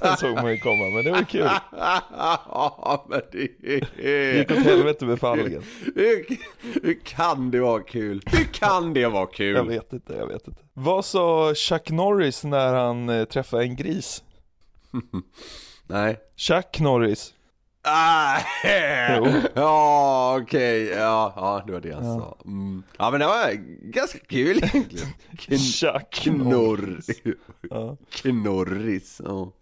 Den såg man ju komma, men det var kul. Ja, men det Gick åt helvete med förhandlingen. Hur, hur kan det vara kul? Hur kan det vara Jag kul? vet inte, jag vet inte. Vad sa Chuck Norris när han eh, träffade en gris? Nej. Chuck Norris. Ah, ja, okej, ja, ja, det var det han sa. Mm. Ja, men det var ganska kul egentligen. Kn- Chuck Knorr. Ja. Knorris, ja.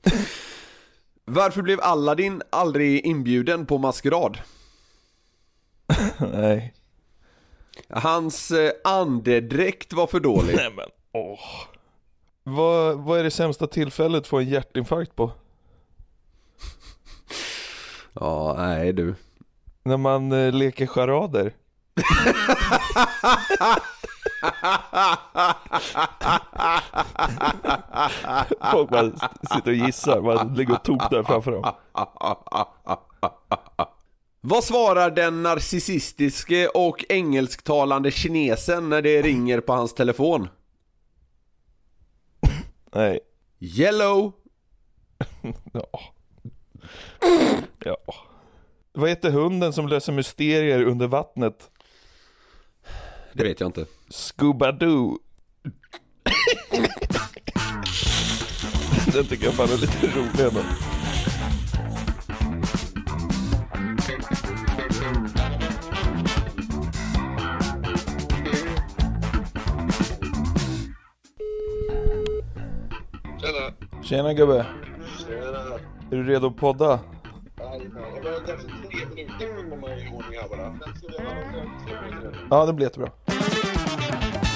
Varför blev Aladdin aldrig inbjuden på maskerad? Nej. Hans eh, andedräkt var för dålig. Nej men, åh. Vad, vad är det sämsta tillfället att få en hjärtinfarkt på? Ja, nej du. När man eh, leker charader. Folk bara sitter och gissar, man ligger och tok där framför dem. Vad svarar den narcissistiske och engelsktalande kinesen när det ringer på hans telefon? Nej. Yellow. Ja. Ja. Vad heter hunden som löser mysterier under vattnet? Det vet jag inte. Scooby-Doo. Den tycker jag fan är lite rolig ändå. Tjena. Tjena gubbe. Tjena. Är du redo att podda? Ja, det blir jättebra.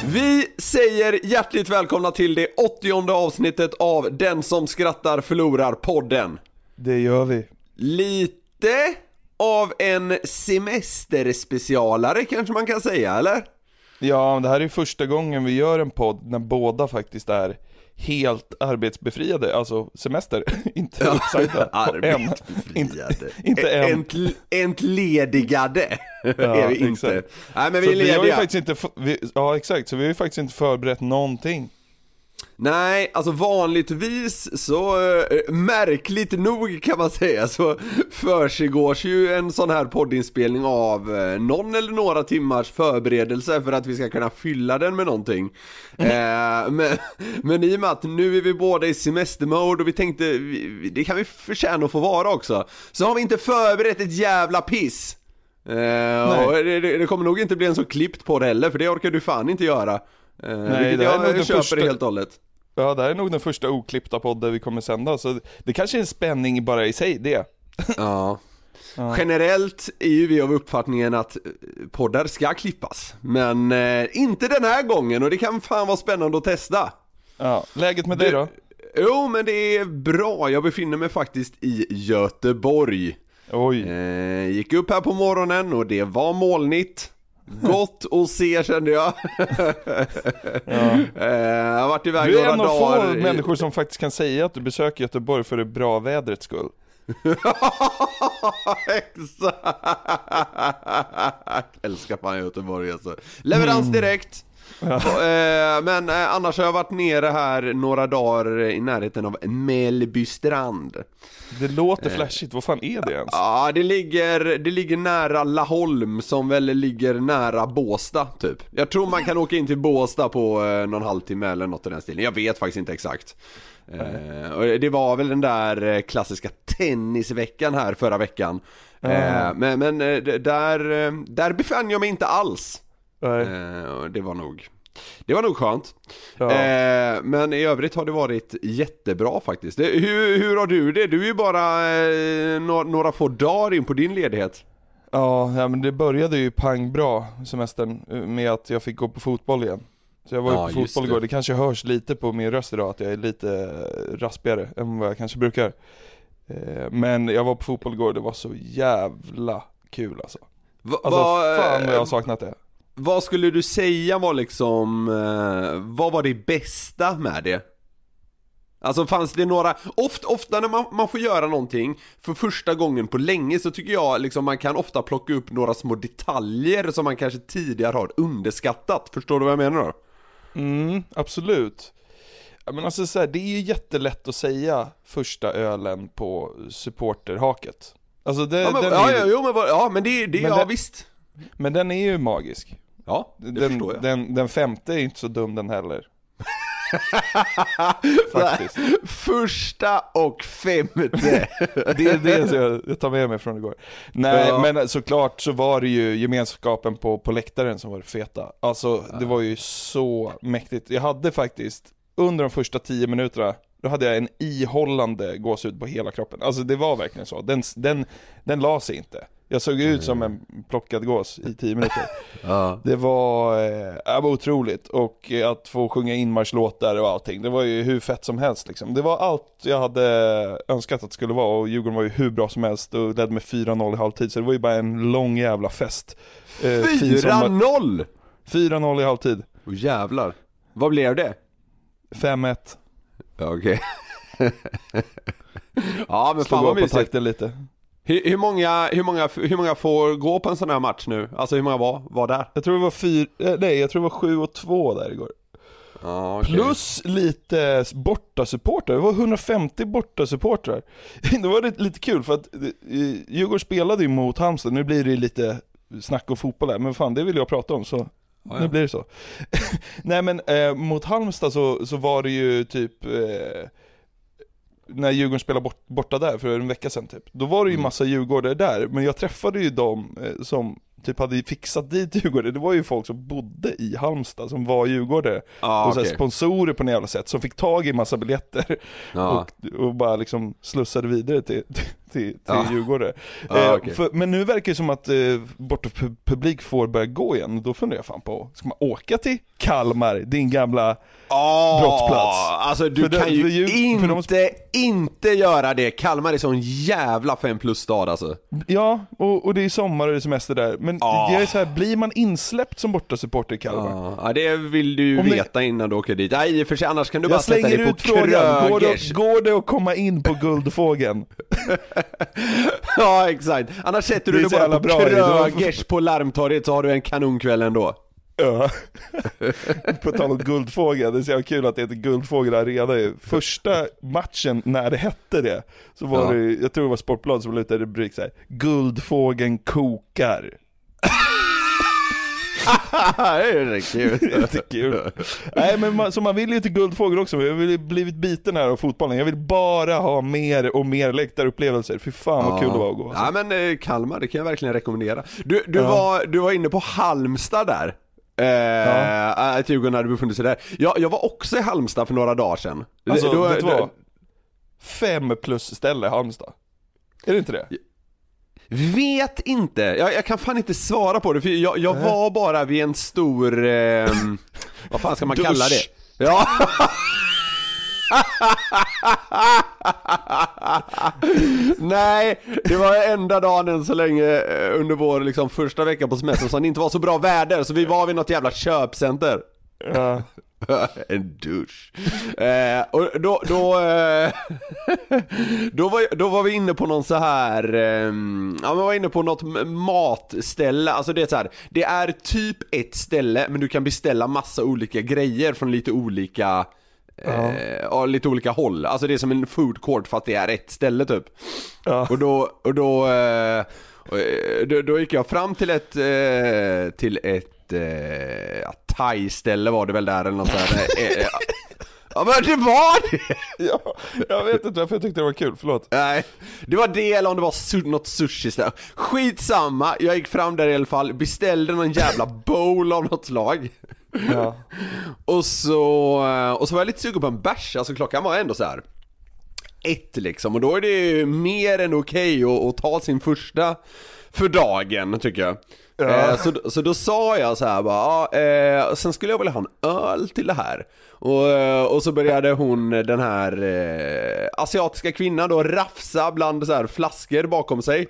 Vi säger hjärtligt välkomna till det åttionde avsnittet av Den som skrattar förlorar podden. Det gör vi. Lite av en semesterspecialare kanske man kan säga, eller? Ja, det här är första gången vi gör en podd när båda faktiskt är helt arbetsbefriade, alltså semester, inte uppsagda. Arbetsbefriade. Inte, inte än. Ent, entledigade är vi inte. exakt. Nej men Så vi är vi har ju lediga. faktiskt inte, vi, ja exakt, så vi har ju faktiskt inte förberett någonting. Nej, alltså vanligtvis så, eh, märkligt nog kan man säga, så försiggås ju en sån här poddinspelning av eh, någon eller några timmars förberedelse för att vi ska kunna fylla den med någonting. eh, men, men i och med att nu är vi båda i semestermode och vi tänkte, vi, det kan vi förtjäna att få vara också, så har vi inte förberett ett jävla piss. Eh, och det, det kommer nog inte bli en så klippt det heller, för det orkar du fan inte göra. Eh, vilket det här är jag köper första- helt och hållet. Ja, det här är nog den första oklippta podden vi kommer sända, så det kanske är en spänning bara i sig det. Ja. Generellt är ju vi av uppfattningen att eh, poddar ska klippas. Men eh, inte den här gången och det kan fan vara spännande att testa. Ja, läget med dig då? Jo men det är bra, jag befinner mig faktiskt i Göteborg. Oj. Eh, gick upp här på morgonen och det var molnigt. Gott att se kände jag. eh, jag har varit iväg Du är några en av dagar. få människor som faktiskt kan säga att du besöker Göteborg för det bra vädrets skull. Exakt! Älskar fan Göteborg alltså. Leverans direkt. Eh, Men eh, annars har jag varit nere här några dagar i närheten av Mellbystrand. Det låter flashigt, vad fan är det ens? Ja, det ligger, det ligger nära Laholm som väl ligger nära Båsta typ. Jag tror man kan åka in till Båsta på eh, någon halvtimme eller något i den stilen. Jag vet faktiskt inte exakt. Eh, och det var väl den där eh, klassiska tennisveckan här förra veckan. Eh, men men eh, där, eh, där befann jag mig inte alls. Eh, det var nog det var nog skönt. Ja. Eh, men i övrigt har det varit jättebra faktiskt. Det, hur, hur har du det? Du är ju bara eh, några, några få dagar in på din ledighet. Ja, ja men det började ju pang bra semestern eh, med att jag fick gå på fotboll igen. Så jag var ju Ja, på fotboll det. igår, det kanske hörs lite på min röst idag att jag är lite eh, raspigare än vad jag kanske brukar. Eh, Men jag var på fotboll igår, det var så jävla kul alltså. Va, Alltså vad, fan vad jag har eh, saknat det. Vad skulle du säga var liksom, eh, vad var det bästa med det? Alltså fanns det några, ofta, ofta när man, man får göra någonting för första gången på länge så tycker jag liksom man kan ofta plocka upp några små detaljer som man kanske tidigare har underskattat. Förstår du vad jag menar då? Mm, absolut. Men alltså så här, det är ju jättelätt att säga första ölen på supporterhaket. Alltså det, Ja men, den ja, är, ja, jo, men, ja, men det, det Men ja det- visst. men den är ju magisk. Ja, det Den, förstår jag. den, den femte är inte så dum den heller. Faktiskt. Första och femte. Det är det som jag, jag tar med mig från igår. Nej Ja. men såklart så var det ju gemenskapen på, på läktaren som var det feta. Alltså det var ju så mäktigt. Jag hade faktiskt, under de första tio minuterna, då hade jag en ihållande gåshud på hela kroppen. Alltså det var verkligen så. Den, den, den la sig inte. Jag såg ut som en plockad gås i tio minuter. ja. Det var, eh, det var otroligt och eh, att få sjunga inmarschlåtar och allting, det var ju hur fett som helst liksom. Det var allt jag hade önskat att det skulle vara och Djurgården var ju hur bra som helst och ledde med 4-0 i halvtid så det var ju bara en lång jävla fest. Eh, fin sommar- 4-0! 4-0 i halvtid, Åh jävlar. Vad blev det? 5-1. Ja, okej. ja men fan Slog vad av på mysigt. lite. Hur, hur, många, hur, många, hur många får gå på en sån här match nu? Alltså hur många var, var där? Jag tror det var fyra, eh, nej jag tror det var 7 och 2 där igår. Ja, okej. Plus lite bortasupportrar, det var 150 bortasupportrar. Det var lite, kul för att eh, Djurgården spelade ju mot Halmstad, nu blir det lite snack och fotboll här, men fan det vill jag prata om så Ja, ja. nu blir det så. Nej men eh, mot Halmstad så, så var det ju typ eh, när Djurgården spelade bort, borta där för en vecka sedan typ, då var det ju Mm. massa djurgårdare där, men jag träffade ju dem eh, som typ hade fixat dit djurgårdare, det var ju folk som bodde i Halmstad som var djurgårdare Ja, och okej. sponsorer på något jävla sätt som fick tag i massa biljetter Ja. och, och bara liksom slussade vidare till, till, till Ja. Djurgårdare. Ja, eh, för, men nu verkar det som att eh, bortapublik får börja gå igen, då funderar jag fan på, ska man åka till Kalmar, din gamla Åh, brottsplats? Alltså du För det- kan ju för ju- för de- inte, inte göra det. Kalmar är sån jävla fem plus stad alltså. Ja, och, och det är sommar och det är semester där, men Ja. jag är så här, blir man insläppt som bortasupporter i Kalmar? Ja, det vill du ju Om veta innan du åker dit. Nej, för sig, annars kan du bara sätta dig på ut frågan, går Krögers. det, går det att komma in på Guldfågeln? Ja, exakt. Annars sätter du dig bara på Krögers på Larmtorget så har du en kanonkväll ändå. Ja. På tal om Guldfågel, det är så jävla kul att det heter Guldfågel Arena. Första matchen när det hette det, så var Ja. det, jag tror det var Sportbladet som la ut en rubrik såhär, Guldfågeln kokar. det är kul. Jättekul. Nej men man, så man vill ju till Guldfågel också, jag har blivit biten här av fotbollen. Jag vill bara ha mer och mer läktarupplevelser. Fy fan vad kul det var att gå. Ja Alltså. men eh, Kalmar, det kan jag verkligen rekommendera. Du, du, Ja. var, du var inne på Halmstad där. Eh, Att Djurgården hade befunnit sig där. Jag, jag var också i Halmstad för några dagar sedan. Alltså Då- vet du vad? Fem plus ställe Halmstad. Är det inte det? Vet inte, jag, jag kan fan inte svara på det för jag, jag var bara vid en stor, ehm, vad fan ska man Dusch. kalla det? Ja! Nej, det var enda dagen än så länge eh, under vår liksom, första vecka på semestern som det inte var så bra väder så vi var vid något jävla köpcenter. Ja. en dusch. Eh, och då, då, eh, då, var, då var vi inne på någon så här, eh, ja men var inne på något matställe, alltså det är så här, det är typ ett ställe men du kan beställa massa olika grejer från lite olika Ja. ja, lite olika håll. Alltså det är som en food court för att det är ett ställe typ. Ja. Och då, och då, eh, och, eh, då, då gick jag fram till ett, eh, till ett eh, thai-ställe var det väl där eller något sånt där. Eh, eh, Ja men det var det! Ja, jag vet inte varför jag tyckte det var kul, förlåt. Nej, det var det eller om det var su- något sushi ställe. Skitsamma, jag gick fram där i alla fall, beställde någon jävla bowl av något slag. Ja. Och så, eh, och så var jag lite sugen på en bärs, alltså klockan var ändå så här ett liksom, och då är det ju mer än okej att, att ta sin första för dagen tycker jag. Eh, så, så då sa jag så här bara, ja, eh, sen skulle jag vilja ha en öl till det här. Och, eh, och så började hon, den här eh, asiatiska kvinnan då, rafsa bland så här flaskor bakom sig.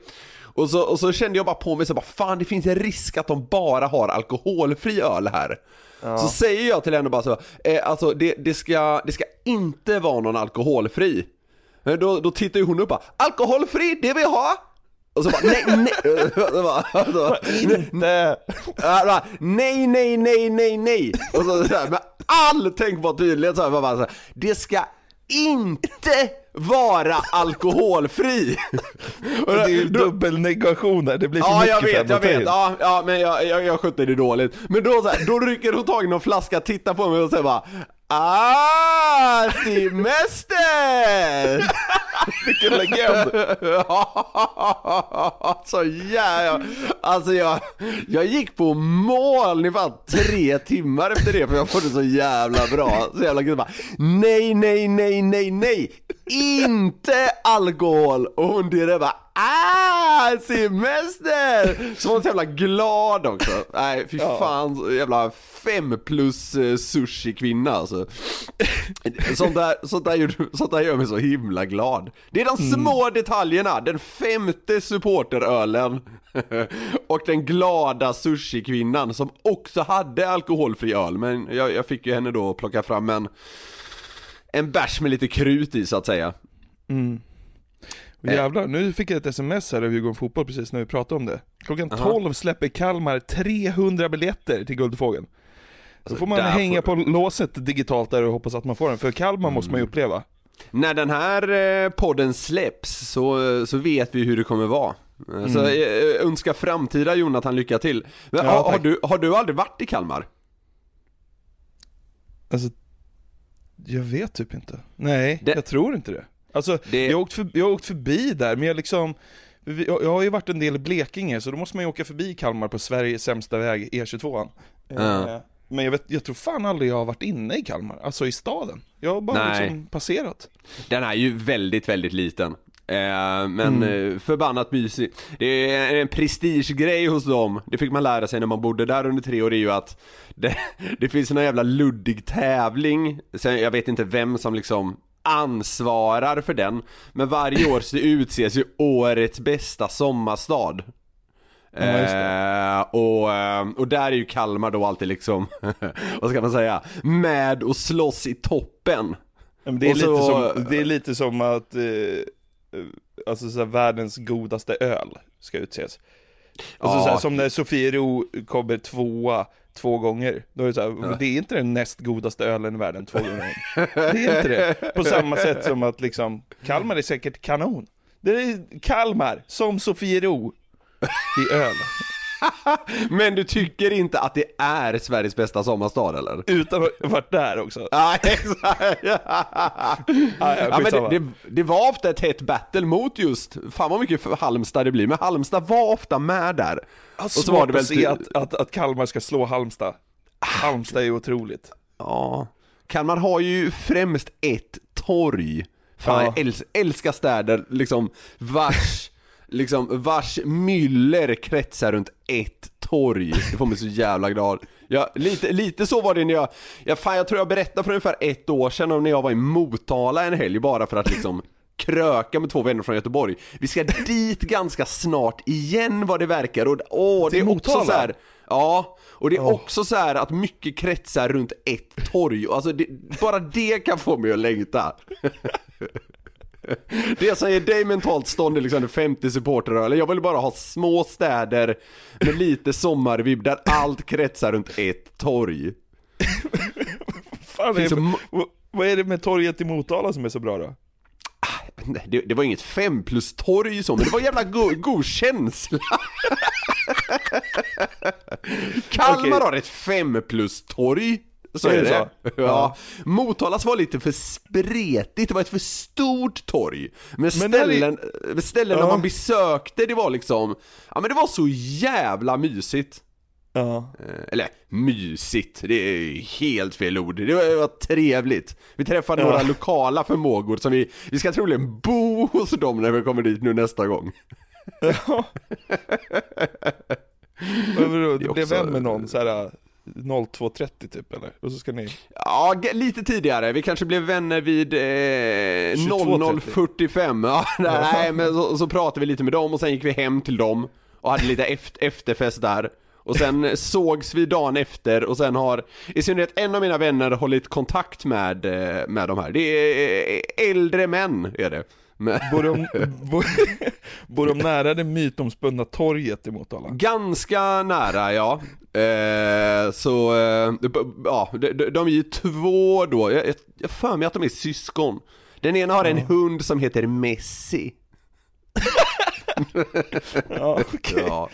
Och så, och så kände jag bara på mig så bara, fan det finns en risk att de bara har alkoholfri öl här. Så säger jag till henne bara så, eh, alltså det, det, ska, det ska inte vara någon alkoholfri. Men Då, då tittar ju hon upp bara, alkoholfri, det vill jag ha! Och så bara, nej, nej, så bara, så bara, Nej. Nej, nej, nej, nej. Och så, så här, med all tänkbar tydlighet så här, bara, så här, det ska inte vara alkoholfri. Och Det är ju dubbelnegation där, det blir för Ja mycket jag vet, jag vet, ja, ja men jag, jag, jag skötte det dåligt. Men då så här, då rycker hon tag i någon flaska, tittar på mig och säger bara Ah, semester! Vilken legend! så jävla, alltså jag, jag gick på moln i fan tre timmar efter det för jag får det så jävla bra. Så jävla gud bara, nej, nej, nej, nej, nej, inte alkohol! Och hon dirrade bara, ah, semester! Så var hon så jävla glad också. Nej, fy fan, så jävla fem plus eh, sushi-kvinna alltså. Sånt där, sånt, där gör, sånt där gör mig så himla glad. Det är de små detaljerna, den femte supporterölen och den glada sushi-kvinnan som också hade alkoholfri öl, men jag, jag fick ju henne då plocka fram en en bärs med lite krut i så att säga. Och Jävlar, nu fick jag ett sms här av Djurgården Fotboll precis när vi pratade om det. Klockan 12 släpper Kalmar 300 biljetter till Guldfågeln. Så får man hänga får- på låset digitalt där och hoppas att man får den, för Kalmar måste man ju uppleva. När den här eh, podden släpps så, så vet vi hur det kommer vara. Eh, Så eh, önska framtida Jonathan lycka till. Men, Ja, har, har, du, har du aldrig varit i Kalmar? Alltså, jag vet typ inte. Nej, Det- jag tror inte det. Alltså, Det- jag, har åkt förbi, jag har åkt förbi där, men jag liksom jag, jag har ju varit en del i Blekinge, så då måste man ju åka förbi Kalmar på Sveriges sämsta väg, E22an. Ja. Eh, Men jag, vet, jag tror fan aldrig jag har varit inne i Kalmar, alltså i staden. Jag har bara Nej. liksom passerat. Den är ju väldigt, väldigt liten. Eh, men eh, förbannat mysig. Det är en prestigegrej hos dem, det fick man lära sig när man bodde där under tre år, är ju att det, det finns en jävla luddig tävling, Sen, jag vet inte vem som liksom ansvarar för den, men varje år så utses ju årets bästa sommarstad. Eh, och, eh, och där är ju Kalmar då alltid liksom, vad ska man säga, med och slåss i toppen. Men det, är så- lite som, det är lite som att, eh, alltså så här, världens godaste öl ska utses. Alltså Ja. så här, som när Sofiero kommer tvåa två gånger. Då är det så här, men det är inte den näst godaste ölen i världen två gånger. Det är inte det. På samma sätt som att liksom, Kalmar är säkert kanon. Det är Kalmar, som Sofiero, i öl. Men du tycker inte att det är Sveriges bästa sommarstad eller? Utan att ha varit där också. Ja, exakt. ja, Ja, men det, det, det var ofta ett hett battle mot just, fan vad mycket Halmstad det blir, men Halmstad var ofta med där. Har och så var det väl att se att, att, att Kalmar ska slå Halmstad. Halmstad är otroligt. Ja. Kalmar har ju främst ett torg. Fan, Ja. jag äls- älskar städer liksom vars, liksom vars myller kretsar runt ett torg. Det får mig så jävla glad. Ja, lite, lite så var det när jag, ja, fan jag tror jag berättade för ungefär ett år sedan om när jag var i Motala en helg bara för att liksom kröka med två vänner från Göteborg. Vi ska dit ganska snart igen vad det verkar och åh, det är också Motala? så här. Ja, och det är Åh. också så här att mycket kretsar runt ett torg. Alltså det, bara det kan få mig att längta. Det som ger dig mentalt stånd är liksom 50 supportrar eller jag vill bara ha små städer med lite sommarvibb där allt kretsar runt ett torg. Fan, är vad- är det med torget i Motala som är så bra då? Nej, det, det var inget fem plus torg så, men det var en jävla go, god känsla. Kalmar Okej. har ett fem plus torg. Så Är är det så? Ja. Motalas var lite för spretigt, det var ett för stort torg. Men där är- ställen, ställen Ja. man besökte, det var liksom, ja men det var så jävla mysigt. Ja. Eh, Eller mysigt, det är helt fel ord. Det var, det var trevligt. Vi träffade Ja. några lokala förmågor som vi, vi ska troligen bo hos dem när vi kommer dit nu nästa gång. ja. Det blev vän med någon så här 02.30 typ eller? Och så ska ni... Ja, lite tidigare. Vi kanske blev vänner vid eh, 22.30. 00.45. Ja, nej, men så, så pratade vi lite med dem och sen gick vi hem till dem och hade lite eft- efterfest där. Och sen sågs vi dagen efter och sen har i synnerhet en av mina vänner hållit kontakt med, eh, med de här. Det är eh, äldre män är det. Men, Bor de, bor, bor de nära det mytomspunna torget i Motala? Ganska nära ja. Eh, så, eh, ja, de, de- är ju två då, jag, jag för mig att de är syskon. Den ena har en hund som heter Messi. Ja, okej. Ja.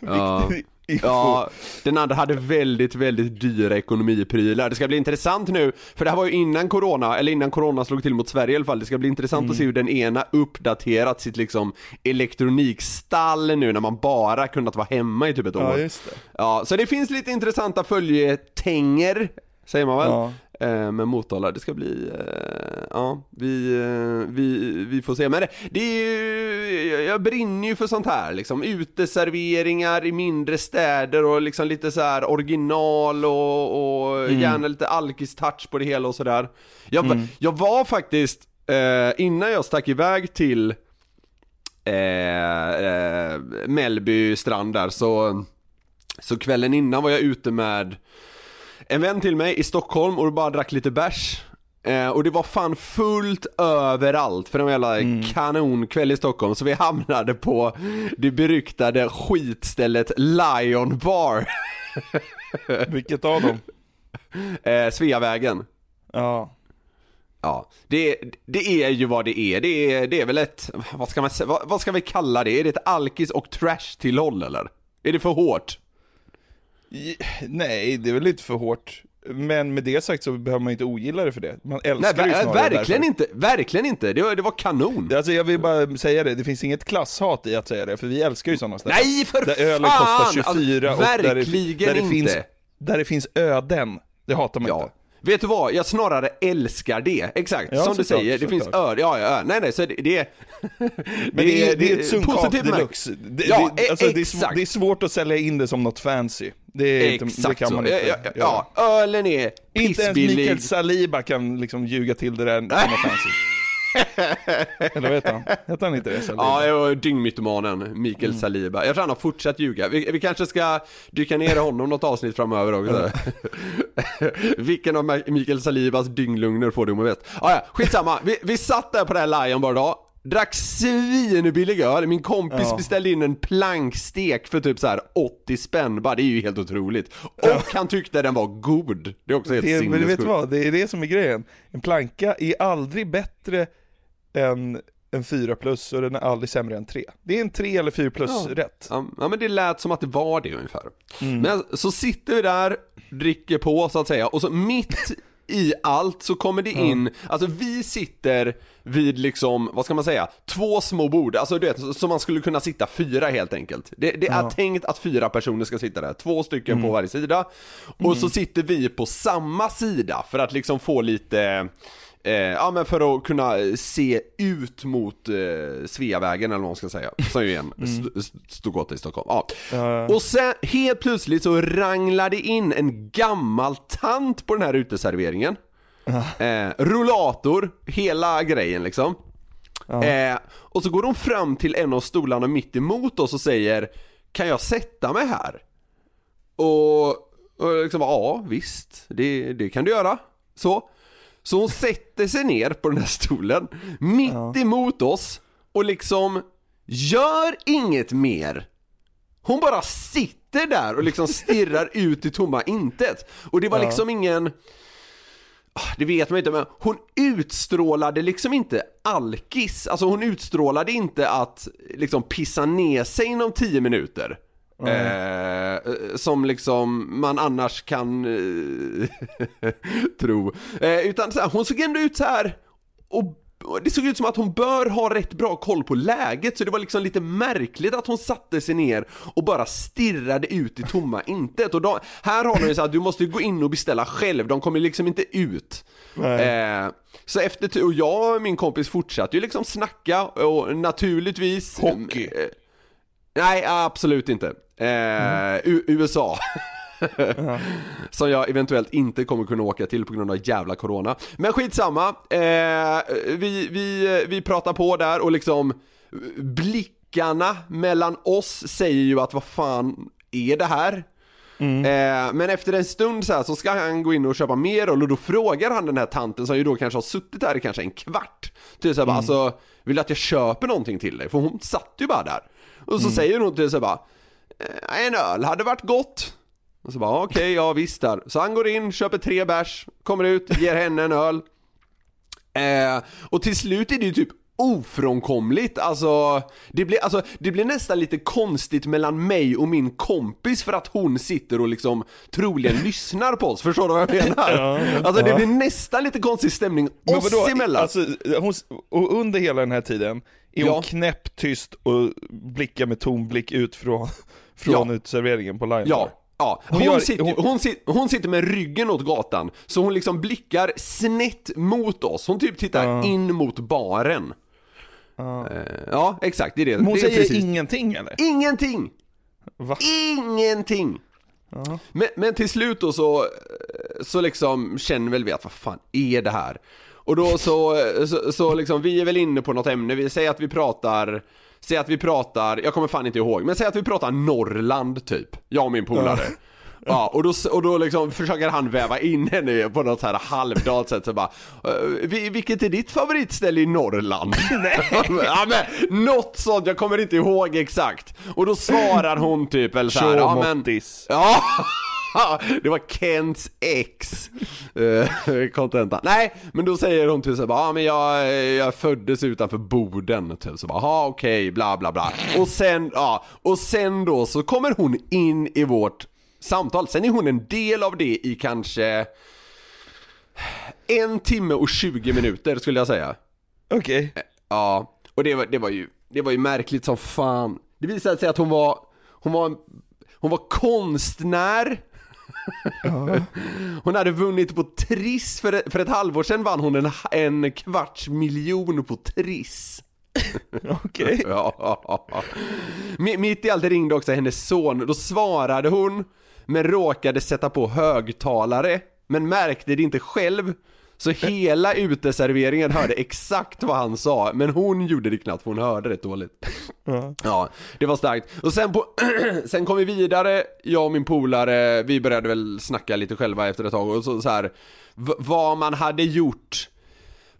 Ja. Info. Ja, den andra hade väldigt, väldigt dyra ekonomiprylar. Det ska bli intressant nu, för det här var ju innan corona, eller innan corona slog till mot Sverige i alla fall. Det ska bli intressant att se hur den ena uppdaterat sitt liksom elektronikstall nu när man bara kunnat vara hemma i typ ett år. Ja, just det. Ja, så det finns lite intressanta följetänger, säger man väl? Ja. Eh, med Motala, det ska bli, eh, ja, vi, eh, vi, vi får se. Men det, det är ju, jag- jag brinner ju för sånt här liksom, uteserveringar i mindre städer och liksom lite så här original och, och gärna lite alkis-touch på det hela och sådär. Jag, va- jag var faktiskt, eh, innan jag stack iväg till eh, eh, Mellby strand där så, så kvällen innan var jag ute med en vän till mig i Stockholm och bara drack lite bärs eh, och det var fan fullt överallt för en jävla kanonkväll i Stockholm så vi hamnade på det beryktade skitstället Lion Bar, Vilket av dem? eh, Sveavägen. Ja. Ja, det, det är ju vad det är. Det är, det är väl ett, vad ska man vad, vad ska vi kalla det? Är det ett alkis och trash tillhåll eller? Är det för hårt? Nej, det är väl lite för hårt. Men med det sagt så behöver man inte ogilla det för det. Man Nej, älskar det ju snarare verkligen därför. inte, verkligen inte. Det var, det var kanon. Alltså jag vill bara säga det, det finns inget klasshat i att säga det, för vi älskar ju sådana ställen. Nej för Där ölen kostar 24 alltså, och där det, verkligen där det inte. finns, där det finns öden. Det hatar man Ja. inte. Vet du vad, jag snarare älskar det. Exakt, Ja, som du såklart, säger, det finns såklart. öl, ja, ja, ja, nej nej, så det, det. Men det, är, det är ett med- deluxe. Det, Ja, det, alltså, exakt. det är svårt att sälja in det som något fancy. Det, är inte, det kan man inte ja, ja, ja, ölen är Inte ens pissbillig. Mikael Saliba kan liksom ljuga till det där som något fancy. Eller heter han? Heter han inte det? Saliba? Ja, jag var dyngmytomanen Mikael Saliba. Jag tror han har fortsatt ljuga. Vi, vi kanske ska dyka ner i honom något avsnitt framöver också. Vilken av Mikael Salibas dynglugner får du med vet? Ah, ja, skitsamma. Vi, vi satt där på det här Lion bara dag. Drack svinbillig öl, min kompis Ja. beställde in en plankstek för typ så här 80 spänn, bara det är ju helt otroligt. Och han tyckte den var god, det är också helt är- men du vet sinnessjukt. vad, det är det som är grejen. En planka är aldrig bättre än en 4 plus och den är aldrig sämre än 3. Det är en 3 eller 4 plus Ja. rätt. Ja, ja men det lät som att det var det ungefär. Mm. Men så sitter vi där, dricker på så att säga, och så mitt i allt så kommer det in, alltså vi sitter vid liksom, vad ska man säga, två små bord, alltså du vet, så man skulle kunna sitta fyra helt enkelt. Det, det är Ja. Mm. tänkt att fyra personer ska sitta där, två stycken på varje sida. Och så sitter vi på samma sida för att liksom få lite Eh, ja men för att kunna se ut mot eh, Sveavägen eller vad man ska säga, som ju är en st- st- stor gata i Stockholm. Ja. Ja. Och sen helt plötsligt så ranglade in en gammal tant på den här uteserveringen. Eh, rullator, hela grejen liksom. Eh, och så går hon fram till en av stolarna mitt emot oss och säger Kan jag sätta mig här? och, och liksom, ja visst, det, det kan du göra. Så. Så hon sätter sig ner på den här stolen, mitt emot oss och liksom gör inget mer. Hon bara sitter där och liksom stirrar ut i tomma intet. Och det var liksom ingen... Ah, Det vet man inte, men hon utstrålade liksom inte alkis. Alltså hon utstrålade inte att liksom pissa ner sig inom 10 minuter. Eh, som liksom man annars kan eh, tro. Eh, utan så här, hon såg ändå ut så här och det såg ut som att hon bör ha rätt bra koll på läget så det var liksom lite märkligt att hon satte sig ner och bara stirrade ut i tomma intet. Och då, här har de ju så att du måste gå in och beställa själv, de kommer liksom inte ut. Eh, så efter, och jag och min kompis fortsatte ju liksom snacka och naturligtvis Hockey. Eh, nej, absolut inte. Eh, U- USA. Som jag eventuellt inte kommer kunna åka till på grund av jävla corona. Men skitsamma, eh, vi, vi, vi pratar på där och liksom blickarna mellan oss säger ju att vad fan är det här? Eh, men efter en stund så, här, så ska han gå in och köpa mer öl och då frågar han den här tanten som ju då kanske har suttit där i kanske en kvart. Typ såhär bara, alltså, vill du att jag köper någonting till dig? För hon satt ju bara där. Och så säger hon till sig bara, "Eh, en öl hade varit gott. Och så bara, okej, ja visst där. Så han går in, köper tre bärs, kommer ut, ger henne en öl. Eh, och till slut är det ju typ ofrånkomligt, alltså det, blir, alltså det blir nästan lite konstigt mellan mig och min kompis för att hon sitter och liksom troligen lyssnar på oss, förstår du vad jag menar? alltså det blir nästan lite konstig stämning Men oss vadå, emellan. alltså, hon, och under hela den här tiden är hon Ja. knäpptyst och blickar med tom blick ut från, från Ja. uteserveringen på Line Ja, ja. Hon Hon, gör- sitter, hon- hon... hon sitter med ryggen åt gatan, så hon liksom blickar snett mot oss. Hon typ tittar Ja. in mot baren. Ja. Eh, Ja, exakt, det är det. Men hon det säger precis. ingenting eller? Ingenting! Va? Ingenting! Men, men till slut då så, så liksom känner väl vi att vad fan är det här? Och då så, så, så liksom, vi är väl inne på något ämne, vi säger att vi pratar Säg att vi pratar, jag kommer fan inte ihåg, men säg att vi pratar Norrland typ, jag och min polare. Ja, och då, och då liksom försöker han väva in henne på något så här halvdant sätt så bara "Eh, "Vi- Vilket är ditt favoritställe i Norrland? ja men något sånt, jag kommer inte ihåg exakt. Och då svarar hon typ eller så här, ja men. Ja, det var Kents ex eh, Contenta. Nej, men då säger hon typ så bara, ja men jag, jag föddes utanför Boden typ så bara, ja okej, bla bla bla. Och sen, ja, och sen då så kommer hon in i vårt samtal. Sen är hon en del av det i kanske en timme och 20 minuter skulle jag säga. Okej. Ja, och det var, det var ju, det var ju märkligt som fan. Det visade sig att hon var, hon var, hon var konstnär. Hon hade vunnit på Triss, för, ett- för ett halvår sedan vann hon en, en kvarts miljon på Triss. Okej. Ja. Mi- Mitt i allt ringde också hennes son, då svarade hon men råkade sätta på högtalare men märkte det inte själv så hela uteserveringen hörde exakt vad han sa men hon gjorde det knappt för hon hörde rätt dåligt. Ja, det var starkt. Och sen, på, sen kom vi vidare, jag och min polare, vi började väl snacka lite själva efter ett tag och så, så här, vad man hade gjort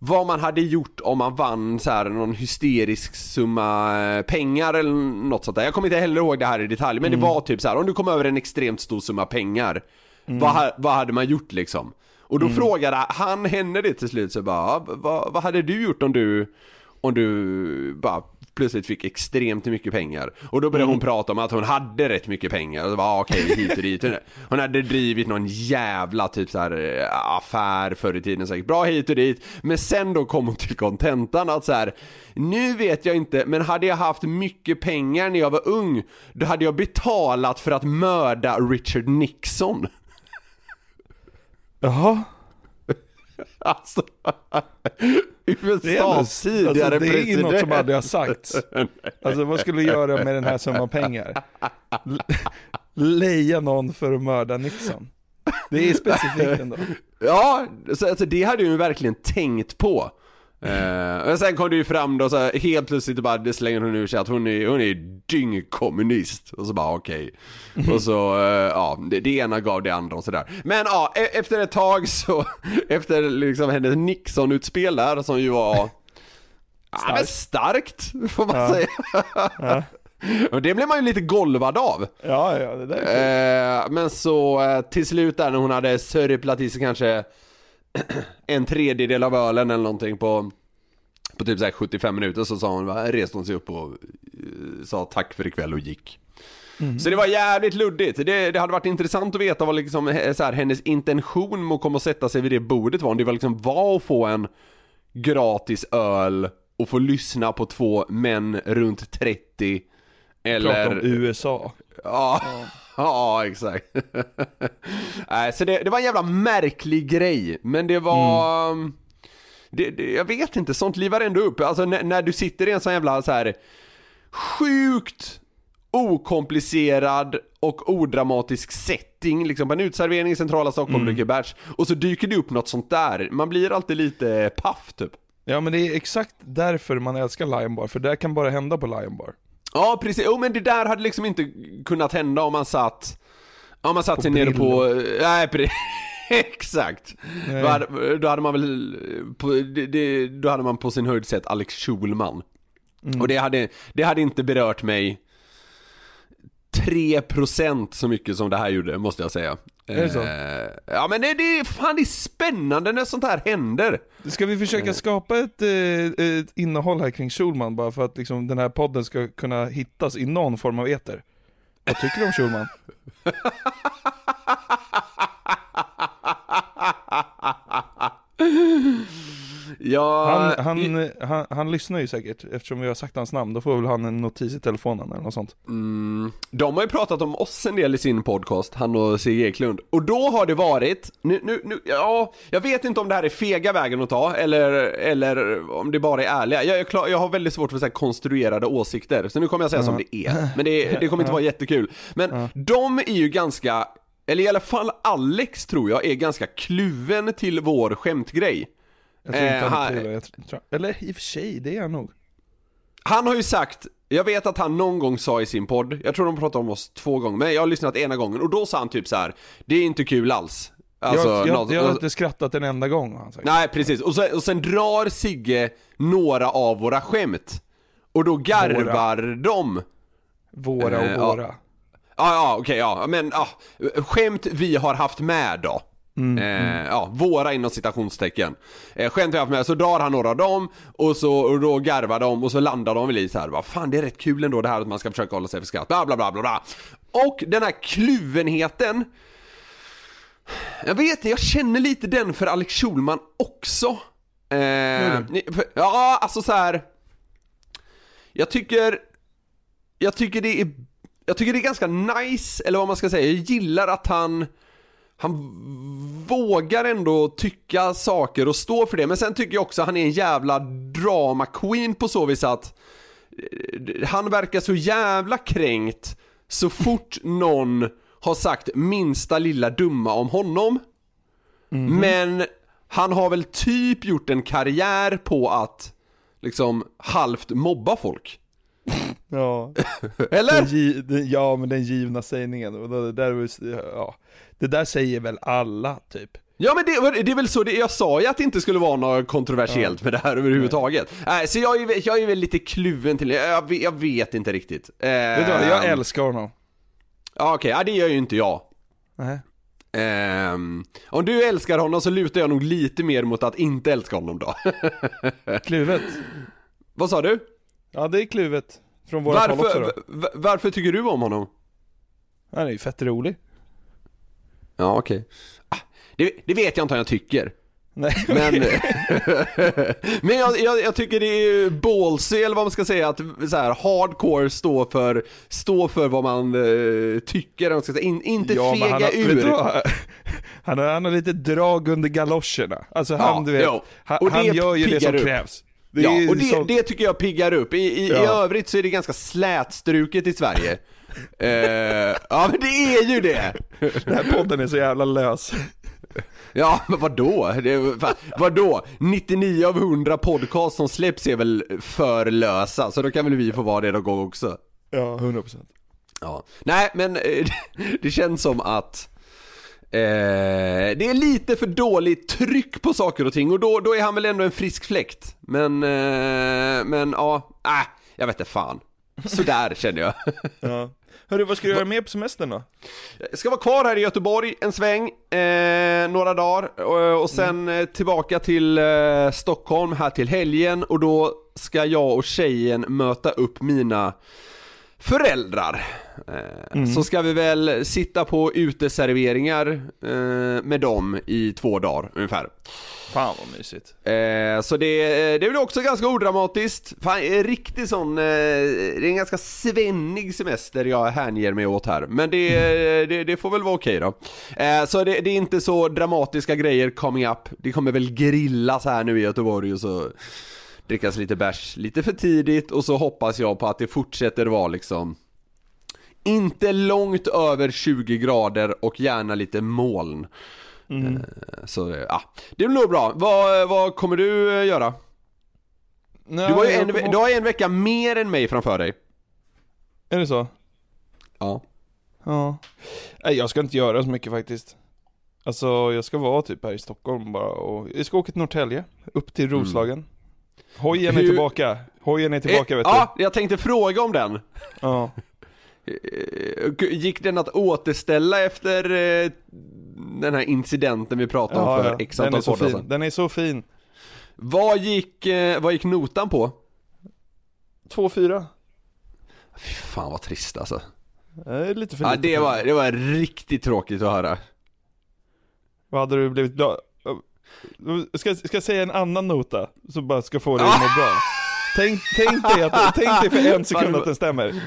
vad man hade gjort om man vann så här någon hysterisk summa eh, pengar eller något sånt där. Jag kommer inte heller ihåg det här i detalj, men det var typ så här: om du kom över en extremt stor summa pengar, vad, ha- vad hade man gjort liksom? Och då frågade han henne det till slut, så bara, "Ja, vad, vad hade du gjort om du, om du bara plötsligt fick extremt mycket pengar? Och då började hon prata om att hon hade rätt mycket pengar, och var okej hit och dit. Hon hade drivit någon jävla typ så här eh, affär förr i tiden säkert, bra hit och dit. Men sen då kom hon till kontentan att så här, nu vet jag inte, men hade jag haft mycket pengar när jag var ung, då hade jag betalat för att mörda Richard Nixon. Jaha. Alltså, USAs alltså, tidigare det är ju president. något som aldrig har sagts. Alltså vad skulle du göra med den här summan pengar? Leja någon för att mörda Nixon. Det är specifikt ändå. Ja, så, alltså det hade jag ju verkligen tänkt på. Eh, men sen kom det ju fram då så här, helt plötsligt bara det slänger hon ur sig att hon är, hon är dyngkommunist. Och så bara okej. Och så, eh, ja, det, det ena gav det andra och sådär. Men ja, e- efter ett tag så, efter liksom hennes Nixon-utspel där som ju var Ja, men starkt, får man säga. Och det blev man ju lite golvad av. Ja, ja, det där är Eh, men så eh, till slut där när hon hade sörplat i sig kanske en tredjedel av ölen eller någonting på, på typ så här 75 minuter så sa hon, reste hon sig upp och eh, sa tack för ikväll och gick. Så det var jävligt luddigt. Det, det hade varit intressant att veta vad liksom, så här, hennes intention med att komma och sätta sig vid det bordet var. Om det var liksom var att få en gratis öl och få lyssna på två män runt 30 eller... Prata om USA. Ja, ja exakt. Så det, det var en jävla märklig grej, men det var... Det, det, jag vet inte, sånt livar ändå upp. Alltså när, när du sitter i en sån jävla så här sjukt okomplicerad och odramatisk setting, liksom på en utservering i centrala Stockholm, dricker bärs, och så dyker det upp något sånt där. Man blir alltid lite paff typ. Ja men det är exakt därför man älskar Lion Bar, för det kan bara hända på Lion Bar. Ja precis, jo men det där hade liksom inte kunnat hända om man satt Om man satt På sig nere på, nej pre- exakt. Nej. då hade, då hade man väl, på, det, det, då hade man på sin höjd sett Alex Schulman. Mm. Och det hade, det hade inte berört mig 3% så mycket som det här gjorde, måste jag säga Är det så? Eh, Ja men det, det, är- fan det är spännande när sånt här händer Ska vi försöka skapa ett, eh, ett innehåll här kring Schulman bara för att liksom den här podden ska kunna hittas i någon form av eter? Vad tycker du om Schulman? Ja, Han, han, han, han lyssnar ju säkert, eftersom vi har sagt hans namn, då får väl han en notis i telefonen eller något sånt. Mm, de har ju pratat om oss en del i sin podcast, han och Sigge Eklund. Och då har det varit, nu, nu, nu, ja, jag vet inte om det här är fega vägen att ta, eller, eller om det bara är ärliga. Jag, jag, klar, jag har väldigt svårt för så konstruerade åsikter, så nu kommer jag säga som det är. Men det, det kommer inte vara jättekul. Men de är ju ganska, eller i alla fall Alex tror jag, är ganska kluven till vår skämtgrej. Jag tror inte Eh, han är jag tror, Eller i och för sig, det är han nog. Han har ju sagt, jag vet att han någon gång sa i sin podd, jag tror de pratade om oss två gånger, men jag har lyssnat ena gången och då sa han typ så här: det är inte kul alls. Alltså, jag, jag, något- jag har inte skrattat en enda gång har han sagt. Nej precis, och sen, och sen drar Sigge några av våra skämt. Och då garvar de. Våra och Eh, ja. våra. Ja, ja, okej, ja, men ja, skämt vi har haft med då. Eh, Ja, våra inom citationstecken. Eh, skämt vi haft med, så drar han några av dem och, så, och då garvar de och så landar de väl i så här, vad fan det är rätt kul ändå det här att man ska försöka hålla sig för skratt, bla bla bla bla bla. Och den här kluvenheten, jag vet inte, jag känner lite den för Alex Schulman också. Eh, ni- för, ja, alltså så här. Jag tycker, jag tycker det är, jag tycker det är ganska nice, eller vad man ska säga, jag gillar att han han vågar ändå tycka saker och stå för det, men sen tycker jag också att han är en jävla drama queen på så vis att eh, han verkar så jävla kränkt så fort någon har sagt minsta lilla dumma om honom. Men han har väl typ gjort en karriär på att liksom halvt mobba folk. Ja. Eller? Den, ja, men den givna sägningen. Och det, där, var- ja. Det där säger väl alla, typ. Ja men det, det är väl så, det, jag sa ju att det inte skulle vara något kontroversiellt med det här överhuvudtaget. Nej, så jag är, väl- jag är väl lite kluven till det, jag, vet- jag vet inte riktigt. Eh, Vet du vad, jag älskar honom. Ja okej, ja, det gör ju inte jag. Nej. Ehm, om du älskar honom så lutar jag nog lite mer mot att inte älska honom då. Kluvet. Vad sa du? Ja, det är kluvet. Från våra håll också Varför, då. varför tycker du om honom? Han är ju fett rolig. Ja okej. Ah, det, det vet jag inte om jag tycker. Nej, Men, men jag, jag, jag tycker det är ballsy eller vad man ska säga att så här, hardcore står för, står för vad man eh, tycker, man ska säga. In, inte ja, fega han har, ur. Han har, han har lite drag under galoscherna. Alltså han, Ja, du vet, jo. han, han gör ju det som upp. krävs. Det ja, och det, som- det tycker jag piggar upp. I, i, i Ja. övrigt så är det ganska slätstruket i Sverige. Eh, ja men det är ju det! Den här podden är så jävla lös. Ja, men vadå? Det, fan, vadå? 99 av 100 podcast som släpps är väl för lösa, så då kan väl vi få vara det någon gång också? Ja, 100%. Ja. Nej, men eh, det känns som att eh, det är lite för dåligt tryck på saker och ting och då, då är han väl ändå en frisk fläkt. Men, eh, men ja, äh, jag vet inte fan. Sådär känner jag. Ja. Hörru, vad ska du göra mer på semestern då? Jag ska vara kvar här i Göteborg en sväng, eh, några dagar och, och sen eh, tillbaka till eh, Stockholm här till helgen och då ska jag och tjejen möta upp mina föräldrar. Eh, Så ska vi väl sitta på uteserveringar eh, med dem i två dagar ungefär. Fan vad mysigt. Eh, så det, det blir också ganska odramatiskt. Fan, en riktig sån, eh, det är en ganska svennig semester jag hänger mig åt här. Men det, det, det får väl vara okej då. Eh, så det, det är inte så dramatiska grejer coming up. Det kommer väl grillas här nu i Göteborg och så drickas lite bärs lite för tidigt och så hoppas jag på att det fortsätter vara liksom inte långt över 20 grader och gärna lite moln. Eh, Så ja, det blir nog bra. Vad, vad kommer du eh, göra? Nej, Du har ju en, kommer- du har en vecka mer än mig framför dig. Är det så? Ja. Ja. Nej, jag ska inte göra så mycket faktiskt. Alltså, jag ska vara typ här i Stockholm bara och jag ska åka till Norrtälje, upp till Roslagen. Hojen är Hur- tillbaka. Hojen är tillbaka Eh, vet Ja, jag tänkte fråga om den. du. Ja. Eh, Gick den att återställa efter eh, den här incidenten vi pratade om Ja, för ja. x Den är antal så fin. Den är så fin. Vad gick, eh, vad gick notan på? 2-4. Fy fan vad trist alltså. Det lite för Ja, lite det, var, det var riktigt tråkigt att höra. Vad hade du blivit glad? Ska, ska jag säga en annan nota? Så bara ska få dig att må bra. Tänk, tänk, dig att, tänk dig för en sekund att den stämmer.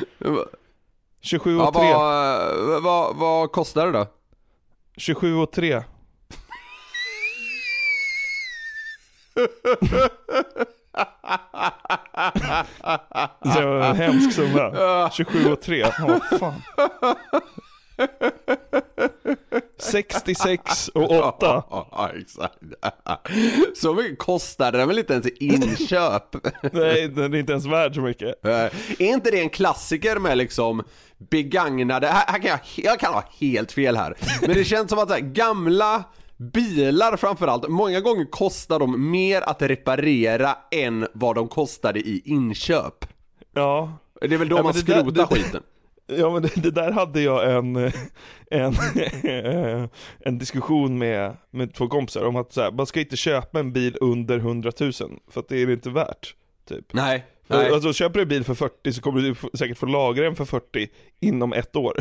27 Ja, och 3. vad, vad, vad kostar det då? 27 och 3. Det var en hemsk summa. 27 och 3. Ja, fan. 66 och 8. Ja, exakt. Så mycket kostar den väl inte ens i inköp? Nej, den är inte ens värd så mycket. Är inte det en klassiker med liksom begagnade, här, här kan jag, jag kan ha helt fel här, men det känns som att här, gamla bilar framförallt, många gånger kostar de mer att reparera än vad de kostade i inköp. Ja. Det är väl då Ja, man skrotar skiten. Ja men det, det där hade jag en, en, en diskussion med, med två kompisar om att så här, man ska inte köpa en bil under 100 000 för att det är inte värt. Typ. Nej, nej. Alltså köper du en bil för 40 så kommer du säkert få lagra den för 40 inom ett år.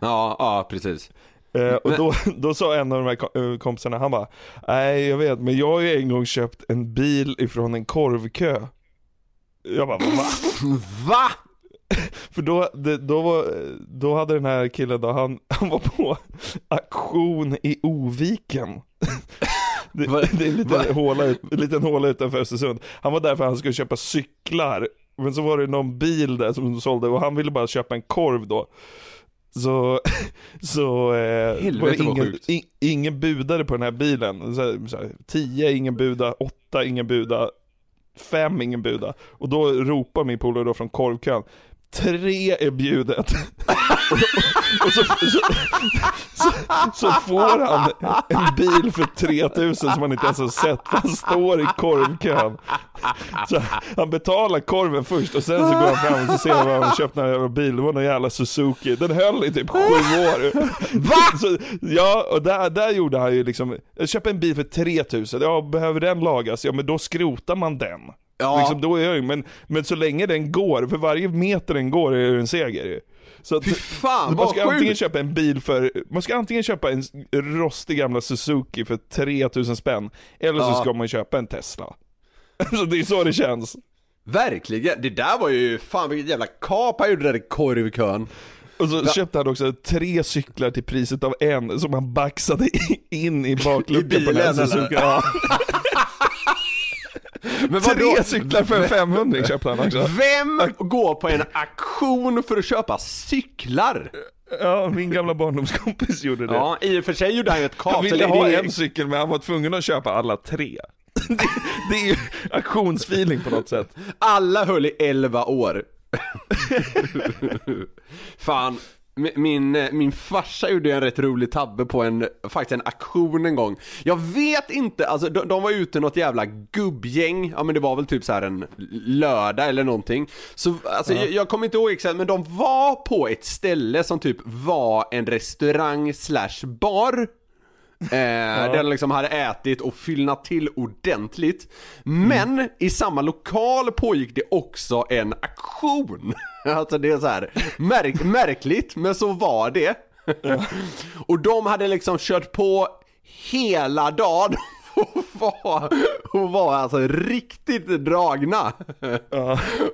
Ja, ja precis. Eh, och Men- då, då sa en av de här ko- eh, kompisarna, han bara Nej jag vet, men jag har ju en gång köpt en bil ifrån en korvkö. Jag bara va? Va? För då, då, var, då hade den här killen då, han, han var på auktion i Oviken. Det, det är en liten håla, ut- en liten håla utanför Östersund. Han var där för att han skulle köpa cyklar. Men så var det någon bil där som de sålde och han ville bara köpa en korv då. Så, så eh, Helvete, var det ingen, sjukt. i, ingen budare på den här bilen. Så här, så här, tio ingen buda, åtta ingen buda, fem ingen buda. Och då ropar min polare då från korvkön, tre är bjudet. och så, så, så, så får han en bil för 3000 som han inte ens har sett, han står i korvkön. Så han betalar korven först och sen så går han fram och så ser han vad han köpt här jävla bil, det var någon jävla Suzuki, den höll i typ sju år. Va? Så, ja, och där, där gjorde han ju liksom, jag köper en bil för 3000, ja behöver den lagas, ja men då skrotar man den. Ja. Liksom, då är jag, ju- men, men så länge den går, för varje meter den går är det en seger ju. Så att, Fy fan man ska antingen köpa en bil för, man ska antingen köpa en rostig gamla Suzuki för 3000 spänn, eller så Ja. ska man köpa en Tesla. Så det är så det känns. Verkligen, det där var ju, fan vilket jävla kap han gjorde där i korvkön. Och så köpte han också tre cyklar till priset av en som han baxade in i bakluckan I på den här bilen? Suzuki. Men Tre cyklar för en 500 köpte han också. Vem går på en auktion för att köpa cyklar? Ja, min gamla barndomskompis gjorde det. Ja, i och för sig gjorde han ju ett kap. Han ville ha en cykel men han var tvungen att köpa alla tre. Det, det är ju auktionsfeeling på något sätt. Alla höll i 11 år. Fan, min, eh, min farsa gjorde en rätt rolig tabbe på en, faktiskt en aktion en gång. Jag vet inte, alltså de, de var ute något jävla gubbgäng, ja men det var väl typ så här en lördag eller någonting. Så alltså jag, jag kommer inte ihåg exakt, men de var på ett ställe som typ var en restaurang slash bar. Eh, Där de liksom hade ätit och fyllnat till ordentligt. Men i samma lokal pågick det också en aktion. alltså det är så här märk- märkligt, men så var det. och de hade liksom kört på hela dagen och var, och var alltså riktigt dragna.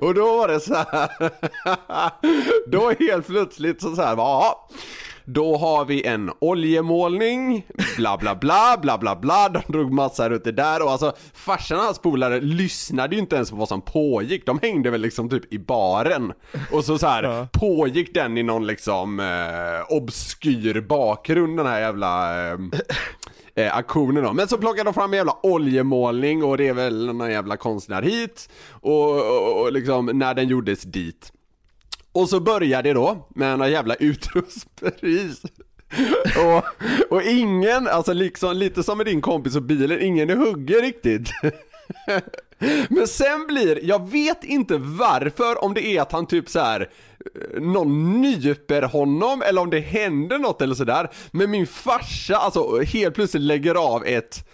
Och då var det så här. då helt plötsligt så, så här, ja. Då har vi en oljemålning, bla bla bla, bla bla bla, de drog massa runt det där. Och alltså farsan och hans polare lyssnade ju inte ens på vad som pågick, de hängde väl liksom typ i baren. Och så så här pågick den i någon liksom eh, obskyr bakgrund den här jävla eh, eh, aktionen då. Men så plockade de fram en jävla oljemålning och det är väl någon jävla konstnär hit. Och, och, och liksom när den gjordes dit och så börjar det då med några jävla utrustpris. och, och ingen, alltså liksom lite som med din kompis och bilen, ingen är hugger riktigt. Men sen blir, jag vet inte varför, om det är att han typ så här någon nyper honom eller om det händer något eller sådär. Men min farsa alltså helt plötsligt lägger av ett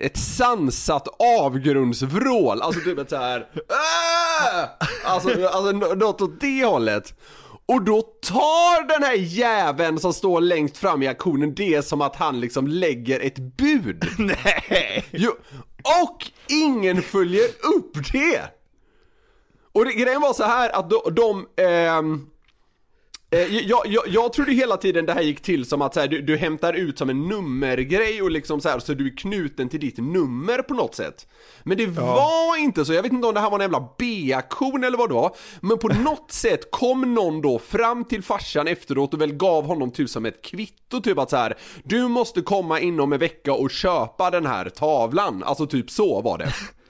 ett sansat avgrundsvrål, alltså typ ett så här. Alltså, alltså nå- något åt det hållet. Och då tar den här jäveln som står längst fram i aktionen det som att han liksom lägger ett bud. Nej! Jo, och ingen följer upp det! Och det, grejen var så här att de, de Eh, jag, jag, jag trodde hela tiden det här gick till som att så här, du, du hämtar ut som en nummergrej och liksom så här, så du är knuten till ditt nummer på något sätt. Men det var inte så, jag vet inte om det här var en jävla B-aktion eller vad det var. Men på något sätt kom någon då fram till farsan efteråt och väl gav honom typ som ett kvitto typ att så här, du måste komma inom en vecka och köpa den här tavlan. Alltså typ så var det.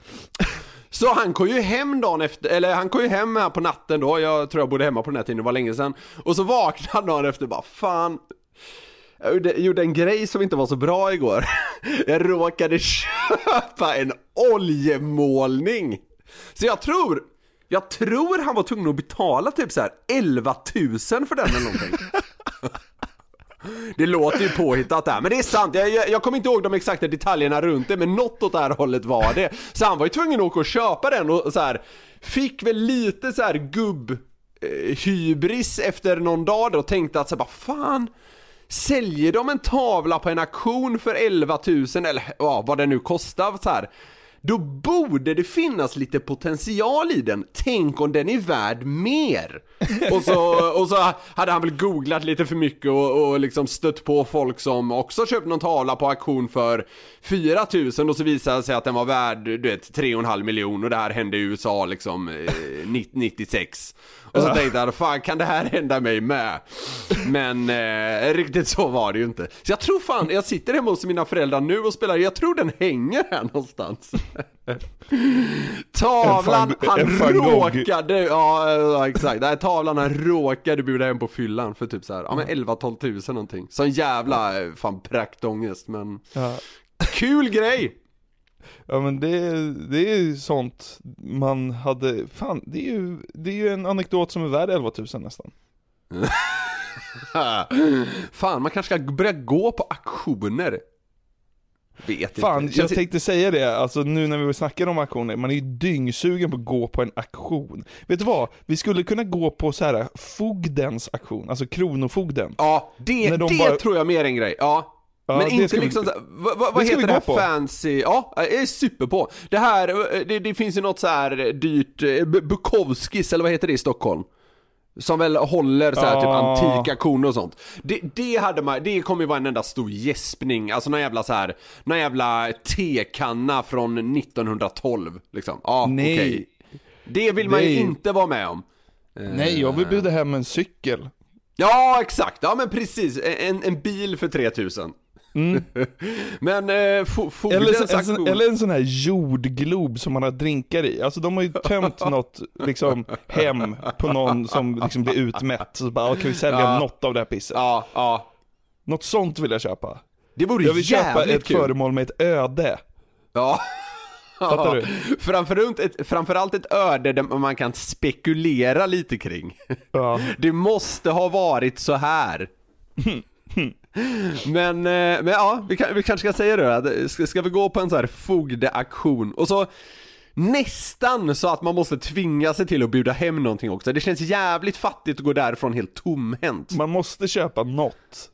Så han kom ju hem dagen efter, eller han kom ju hem här på natten då, jag tror jag bodde hemma på den här tiden, det var länge sedan. Och så vaknade han dagen efter och bara fan, jag gjorde, gjorde en grej som inte var så bra igår. Jag råkade köpa en oljemålning. Så jag tror, jag tror han var tvungen att betala typ så här 11 000 för den eller någonting. Det låter ju påhittat där, men det är sant. Jag, jag, jag kommer inte ihåg de exakta detaljerna runt det, men något åt det här hållet var det. Så han var ju tvungen att åka och köpa den och så här, fick väl lite så här gubb eh, hybris efter någon dag då och tänkte att så vad bara fan Säljer de en tavla på en auktion för 11 000 eller ja, vad det nu kostar så här. Då borde det finnas lite potential i den. Tänk om den är värd mer. Och så, och så hade han väl googlat lite för mycket och, och liksom stött på folk som också köpt någon tavla på auktion för 4000 och så visade det sig att den var värd, du vet, 3,5 miljoner och det här hände i USA liksom eh, 96. Och så tänkte jag, fan kan det här hända mig med? Men eh, riktigt så var det ju inte. Så jag tror fan, jag sitter hemma hos mina föräldrar nu och spelar, jag tror den hänger här någonstans. Tavlan, han råkade, ja, exakt, den här tavlan han råkade bjuda hem på fyllan för typ så här, ja men 11-12 tusen någonting. Sån jävla, eh, fan praktångest men. Kul grej! Ja men det, det är ju sånt man hade, fan det är ju, det är ju en anekdot som är värd 11 000 nästan. Fan, man kanske ska börja gå på auktioner. Vet Fan, inte. jag tänkte säga det, alltså nu när vi snackar om auktioner, man är ju dyngsugen på att gå på en auktion. Vet du vad? Vi skulle kunna gå på så här fogdens auktion, alltså kronofogden. Ja, det, de det bara- tror jag mer en grej. Ja. Ja, men inte ska vi- liksom så, vad, vad, det heter vi det här på. fancy? Ja, jag är super på. Det här, eh, det, det finns ju något så här dyrt, eh, Bu- Bukowskis eller vad heter det i Stockholm? Som väl håller så här typ antika auktioner och sånt. Det, det hade man, det kommer ju vara en enda stor gäspning, alltså någon jävla så här, någon jävla tekanna från 1912 liksom. Ja, okej. Det vill man ju inte vara med om. Nej, jag vill bjuda hem en cykel. Ja, exakt. Ja, men precis. En, en bil för 3000. men eh, fo- Mm. Eller, så, en, eller en sån här jordglob som man har drinkar i. Alltså de har ju tömt något liksom, hem på någon som liksom blir utmätt. Så bara, ja, kan vi sälja Ja. något av det här pisset? Ja, ja. Något sånt vill jag köpa. Det vore Jag vill köpa ett kul. föremål med ett öde. Ja. Fattar Ja. Framförallt ett, framförallt ett öde där man kan spekulera lite kring. Ja. Det måste ha varit så här. Men, eh, men ja, vi, kan, vi kanske ska säga det då. Ska, ska vi gå på en så här fogdeaktion och så Nästan så att man måste tvinga sig till att bjuda hem någonting också. Det känns jävligt fattigt att gå därifrån helt tomhänt. Man måste köpa något.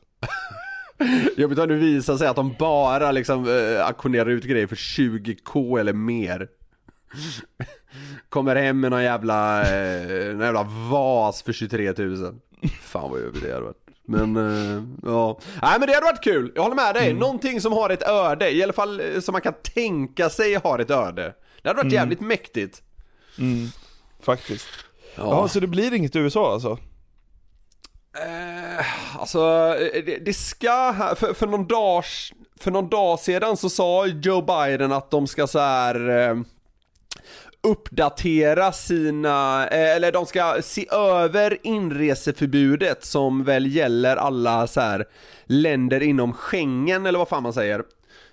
Jobbigt om det visar sig att de bara liksom eh, auktionerar ut grejer för 20k eller mer. Kommer hem med någon jävla, eh, någon jävla vas för 23 000. Fan vad jobbigt det hade varit. Men, eh, ja. Nej men det hade varit kul, jag håller med dig. Någonting som har ett öde, i alla fall eh, som man kan tänka sig har ett öde. Det hade varit jävligt mäktigt. Faktiskt. Ja. så det blir inget USA alltså? Eh, alltså, eh, det, det ska, för, för, någon dag, för någon dag sedan så sa Joe Biden att de ska så här eh, uppdatera sina, eh, eller de ska se över inreseförbudet som väl gäller alla så här länder inom Schengen eller vad fan man säger.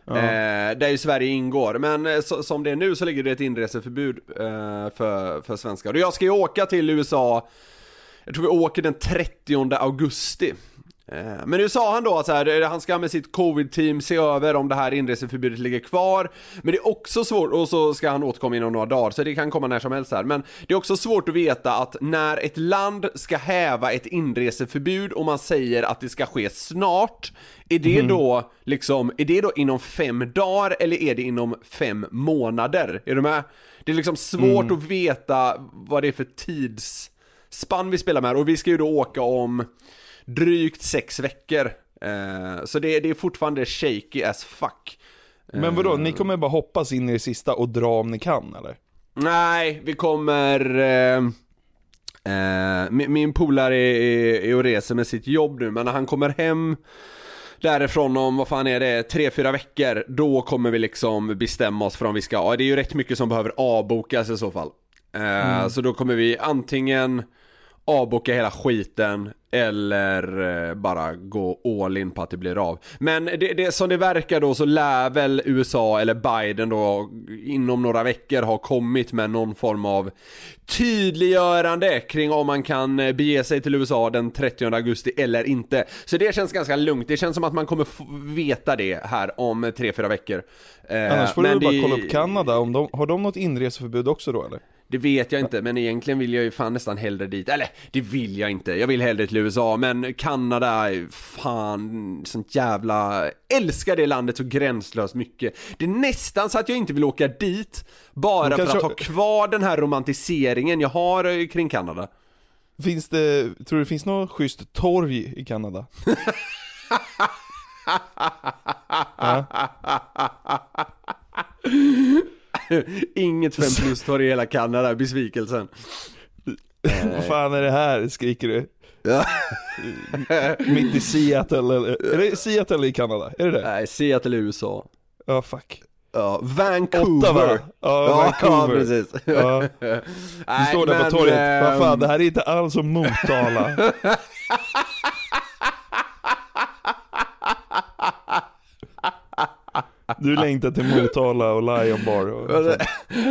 Eh, där ju Sverige ingår, men eh, så, som det är nu så ligger det ett inreseförbud eh, för, för svenskar. Och jag ska ju åka till USA jag tror vi åker den 30 augusti. Eh, Men nu sa han då att så här, eh, han ska med sitt covid-team se över om det här inreseförbudet ligger kvar. Men det är också svårt, och så ska han återkomma inom några dagar, så det kan komma när som helst här. Men det är också svårt att veta att när ett land ska häva ett inreseförbud och man säger att det ska ske snart, är det då liksom, är det då inom fem dagar eller är det inom fem månader? Är du med? Det är liksom svårt att veta vad det är för tids spann vi spelar med och vi ska ju då åka om drygt sex veckor. Eh, så det, det är fortfarande shaky as fuck. Men vadå, ni kommer bara hoppas in i det sista och dra om ni kan eller? Nej, vi kommer... Eh, eh, min, min polare är, är, är och reser med sitt jobb nu, men när han kommer hem därifrån om, vad fan är det, tre, fyra veckor, då kommer vi liksom bestämma oss för om vi ska, ja, det är ju rätt mycket som behöver avbokas i så fall. Eh, Så då kommer vi antingen avboka hela skiten eller eh, bara gå all in på att det blir av. Men det, det, som det verkar då så lär väl USA eller Biden då inom några veckor ha kommit med någon form av tydliggörande kring om man kan eh, bege sig till USA den 30 augusti eller inte. Så det känns ganska lugnt, det känns som att man kommer veta det här om 3-4 veckor. Eh, Annars får du men väl bara det- kolla upp Kanada, om de, har de något inreseförbud också då eller? Det vet jag inte, men egentligen vill jag ju fan nästan hellre dit. Eller, det vill jag inte. Jag vill hellre till USA, men Kanada, är fan, sånt jävla... Älskar det landet så gränslöst mycket. Det är nästan så att jag inte vill åka dit, bara för att ha kvar den här romantiseringen jag har eh, kring Kanada. Finns det, tror du det finns något schysst torg i Kanada? Inget 5 plus-torg i hela Kanada, besvikelsen. Vad fan är det här, skriker du? Ja. Mitt i Seattle eller, är det Seattle i Kanada? Är det det? Nej, Seattle i USA. Ja, fuck. Ja, Vancouver. Ja, Vancouver. Ja, precis. Ja. Du står där men, på torget, vad fan ehm, det här är inte alls som Motala. Du längtar till Motala och Lion Bar och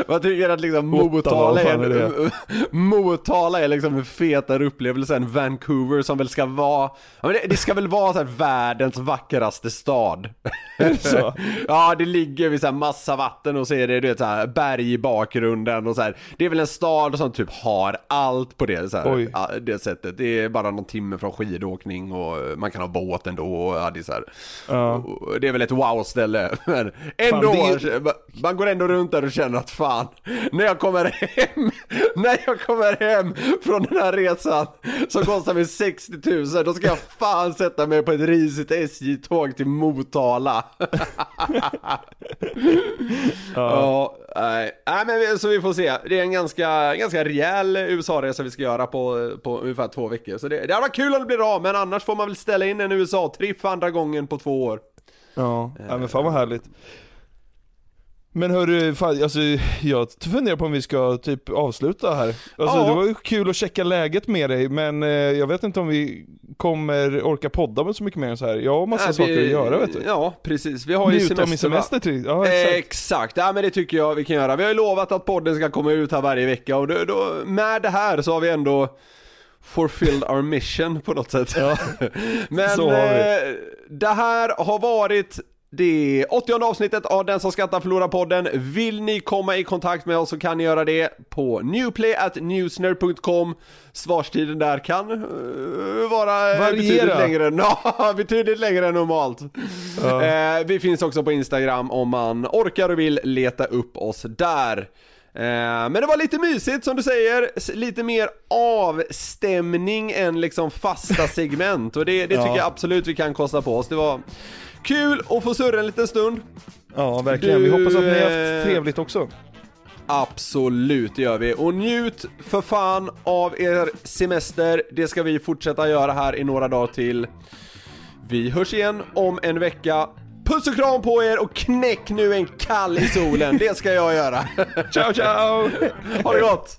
Vad- tycker att liksom Motala är, är? Motala är liksom en fetare upplevelse än Vancouver som väl ska vara, ja, det, det ska väl vara så världens vackraste stad. så. ja det ligger vid så här massa vatten och så är det du vet, så här berg i bakgrunden och så här. Det är väl en stad som typ har allt på det, så här, det sättet. Det är bara någon timme från skidåkning och man kan ha båt ändå och ja, det är så här. Ja. Det är väl ett wow-ställe, men ändå, det man går ändå runt där och känner att fan, när jag kommer hem, när jag kommer hem från den här resan som kostar mig 60 000, då ska jag fan sätta mig på ett risigt SJ-tåg till Motala. ja, nej. men så vi får se. Det är en ganska, ganska rejäl USA-resa vi ska göra på, på ungefär två veckor. Så det, det hade varit kul om det blir av, men annars får man väl ställa in en USA-tripp för andra gången på två år. Ja, ja men fan vad härligt. Men hörru, fan, alltså, jag funderar på om vi ska typ avsluta här. Alltså, Ja. Det var ju kul att checka läget med dig, men eh, jag vet inte om vi kommer orka podda med så mycket mer än så här. Jag har massa Äh, saker vi- att göra vet du. Ja, precis. Vi har ju Njuta semester, min semester till. Ja, exakt. Exakt, ja men det tycker jag vi kan göra. Vi har ju lovat att podden ska komma ut här varje vecka och då, då, med det här så har vi ändå fulfilled our mission på något sätt. Ja, Men eh, det här har varit det 80 avsnittet av Den som skrattar förlorar podden. Vill ni komma i kontakt med oss så kan ni göra det på newplay.newsner.com Svarstiden där kan eh, vara Variera. betydligt längre, än- ja, betydligt längre än normalt. Ja. Eh, vi finns också på Instagram om man orkar och vill leta upp oss där. Eh, men det var lite mysigt som du säger, lite mer avstämning än liksom fasta segment och det, det tycker Ja. jag absolut vi kan kosta på oss. Det var kul att få surra en liten stund. ja verkligen. Vi Du, hoppas att ni har eh, haft trevligt också. Absolut, det gör vi. Och njut för fan av er semester. Det ska vi fortsätta göra här i några dagar till. Vi hörs igen om en vecka. Puss och kram på er och knäck nu en kall i solen. Det ska jag göra. Ciao ciao! Ha det gott!